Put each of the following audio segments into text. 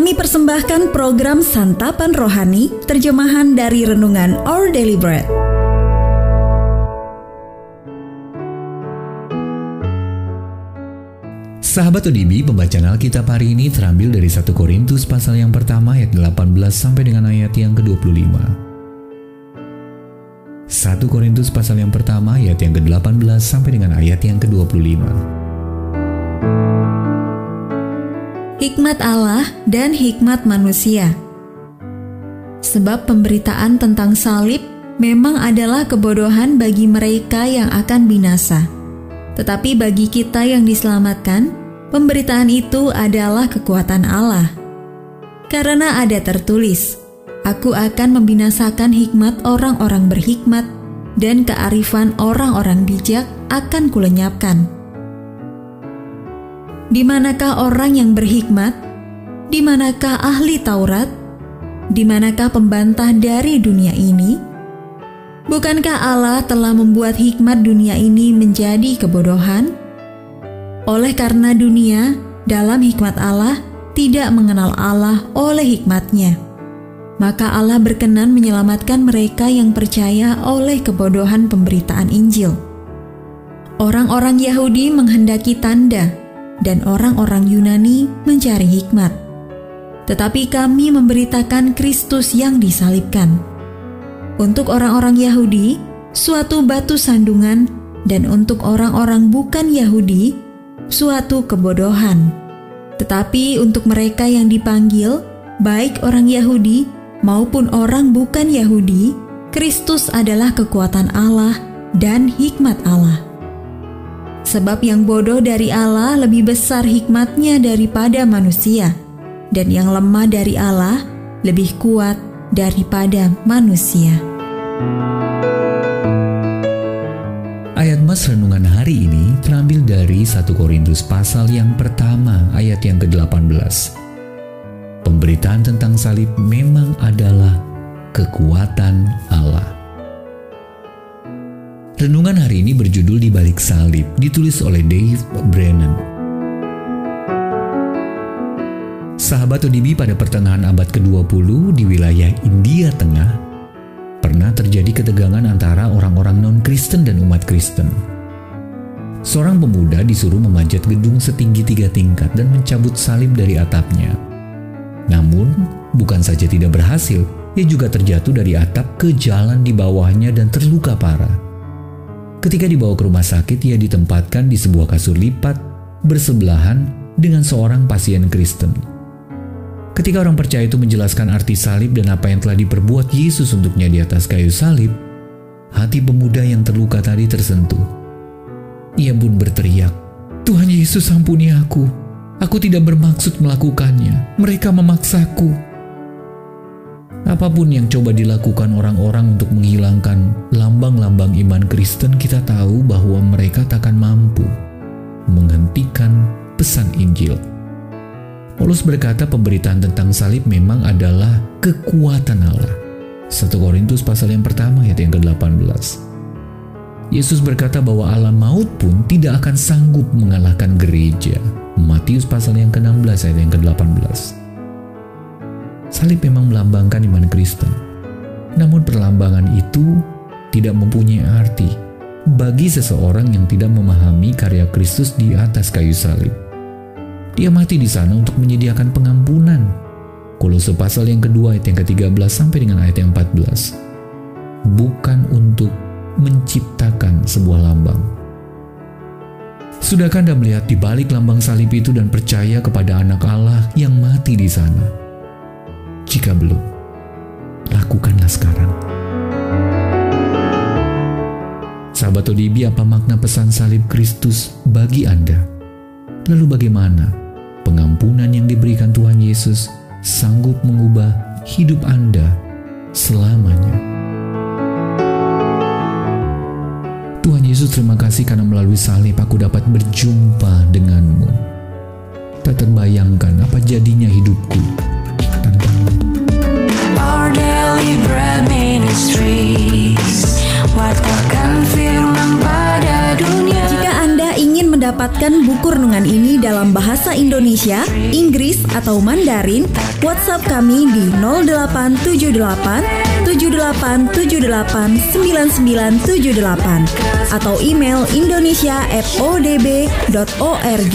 Kami persembahkan program Santapan Rohani, terjemahan dari Renungan Our Daily Bread. Sahabat ODB, pembacaan Alkitab hari ini terambil dari 1 Korintus pasal yang pertama ayat 18 sampai dengan ayat yang ke-25. 1 Korintus pasal yang pertama ayat yang ke-18 sampai dengan ayat yang ke-25. Hikmat Allah dan hikmat manusia. Sebab pemberitaan tentang salib memang adalah kebodohan bagi mereka yang akan binasa. Tetapi bagi kita yang diselamatkan, pemberitaan itu adalah kekuatan Allah. Karena ada tertulis, Aku akan membinasakan hikmat orang-orang berhikmat dan kearifan orang-orang bijak akan kulenyapkan. Di manakah orang yang berhikmat? Di manakah ahli Taurat? Di manakah pembantah dari dunia ini? Bukankah Allah telah membuat hikmat dunia ini menjadi kebodohan? Oleh karena dunia, dalam hikmat Allah, tidak mengenal Allah oleh hikmatnya maka Allah berkenan menyelamatkan mereka yang percaya oleh kebodohan pemberitaan Injil. Orang-orang Yahudi menghendaki tanda, dan orang-orang Yunani mencari hikmat. Tetapi kami memberitakan Kristus yang disalibkan. Untuk orang-orang Yahudi, suatu batu sandungan, dan untuk orang-orang bukan Yahudi, suatu kebodohan. Tetapi untuk mereka yang dipanggil, baik orang Yahudi maupun orang bukan Yahudi, Kristus adalah kekuatan Allah dan hikmat Allah. Sebab yang bodoh dari Allah lebih besar hikmatnya daripada manusia, dan yang lemah dari Allah lebih kuat daripada manusia. Ayat Mas Renungan hari ini terambil dari 1 Korintus pasal yang pertama ayat yang ke-18 Pemberitaan tentang salib memang adalah kekuatan Allah. Renungan hari ini berjudul Di Balik Salib, ditulis oleh Dave Brennan. Sahabat ODB pada pertengahan abad ke-20 di wilayah India Tengah, pernah terjadi ketegangan antara orang-orang non-Kristen dan umat Kristen. Seorang pemuda disuruh memanjat gedung setinggi tiga tingkat dan mencabut salib dari atapnya. Namun, bukan saja tidak berhasil, ia juga terjatuh dari atap ke jalan di bawahnya dan terluka parah. Ketika dibawa ke rumah sakit, ia ditempatkan di sebuah kasur lipat bersebelahan dengan seorang pasien Kristen. Ketika orang percaya itu menjelaskan arti salib dan apa yang telah diperbuat Yesus untuknya di atas kayu salib, hati pemuda yang terluka tadi tersentuh. Ia pun berteriak, "Tuhan Yesus, ampuni aku!" Aku tidak bermaksud melakukannya. Mereka memaksaku. Apa pun yang coba dilakukan orang-orang untuk menghilangkan iman Kristen, kita tahu bahwa mereka takkan mampu menghentikan pesan Injil. Paulus berkata pemberitaan tentang salib memang adalah kekuatan Allah. 1 Korintus pasal yang pertama ayat yang ke-18. Yesus berkata bahwa Allah maut pun tidak akan sanggup mengalahkan gereja. Matius pasal yang ke-16 ayat yang ke-18. Salib memang melambangkan iman Kristen. Namun perlambangan itu tidak mempunyai arti bagi seseorang yang tidak memahami karya Kristus di atas kayu salib. Dia mati di sana untuk menyediakan pengampunan. Kolose pasal yang kedua ayat yang ke-13 sampai dengan ayat yang 14. Bukan untuk menciptakan sebuah lambang. Sudahkah Anda melihat di balik lambang salib itu dan percaya kepada anak Allah yang mati di sana? Jika belum, lakukanlah sekarang. Sahabat ODB, apa makna pesan salib Kristus bagi Anda? Lalu bagaimana pengampunan yang diberikan Tuhan Yesus sanggup mengubah hidup Anda selamanya? Tuhan Yesus terima kasih karena melalui salib aku dapat berjumpa denganmu. Tak terbayangkan apa jadinya hidupku tanpamu. Mendapatkan buku renungan ini dalam bahasa Indonesia, Inggris, atau Mandarin, WhatsApp kami di 0878 7878 9978 atau email indonesia@odb.org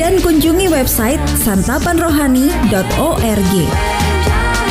dan kunjungi website santapanrohani.org.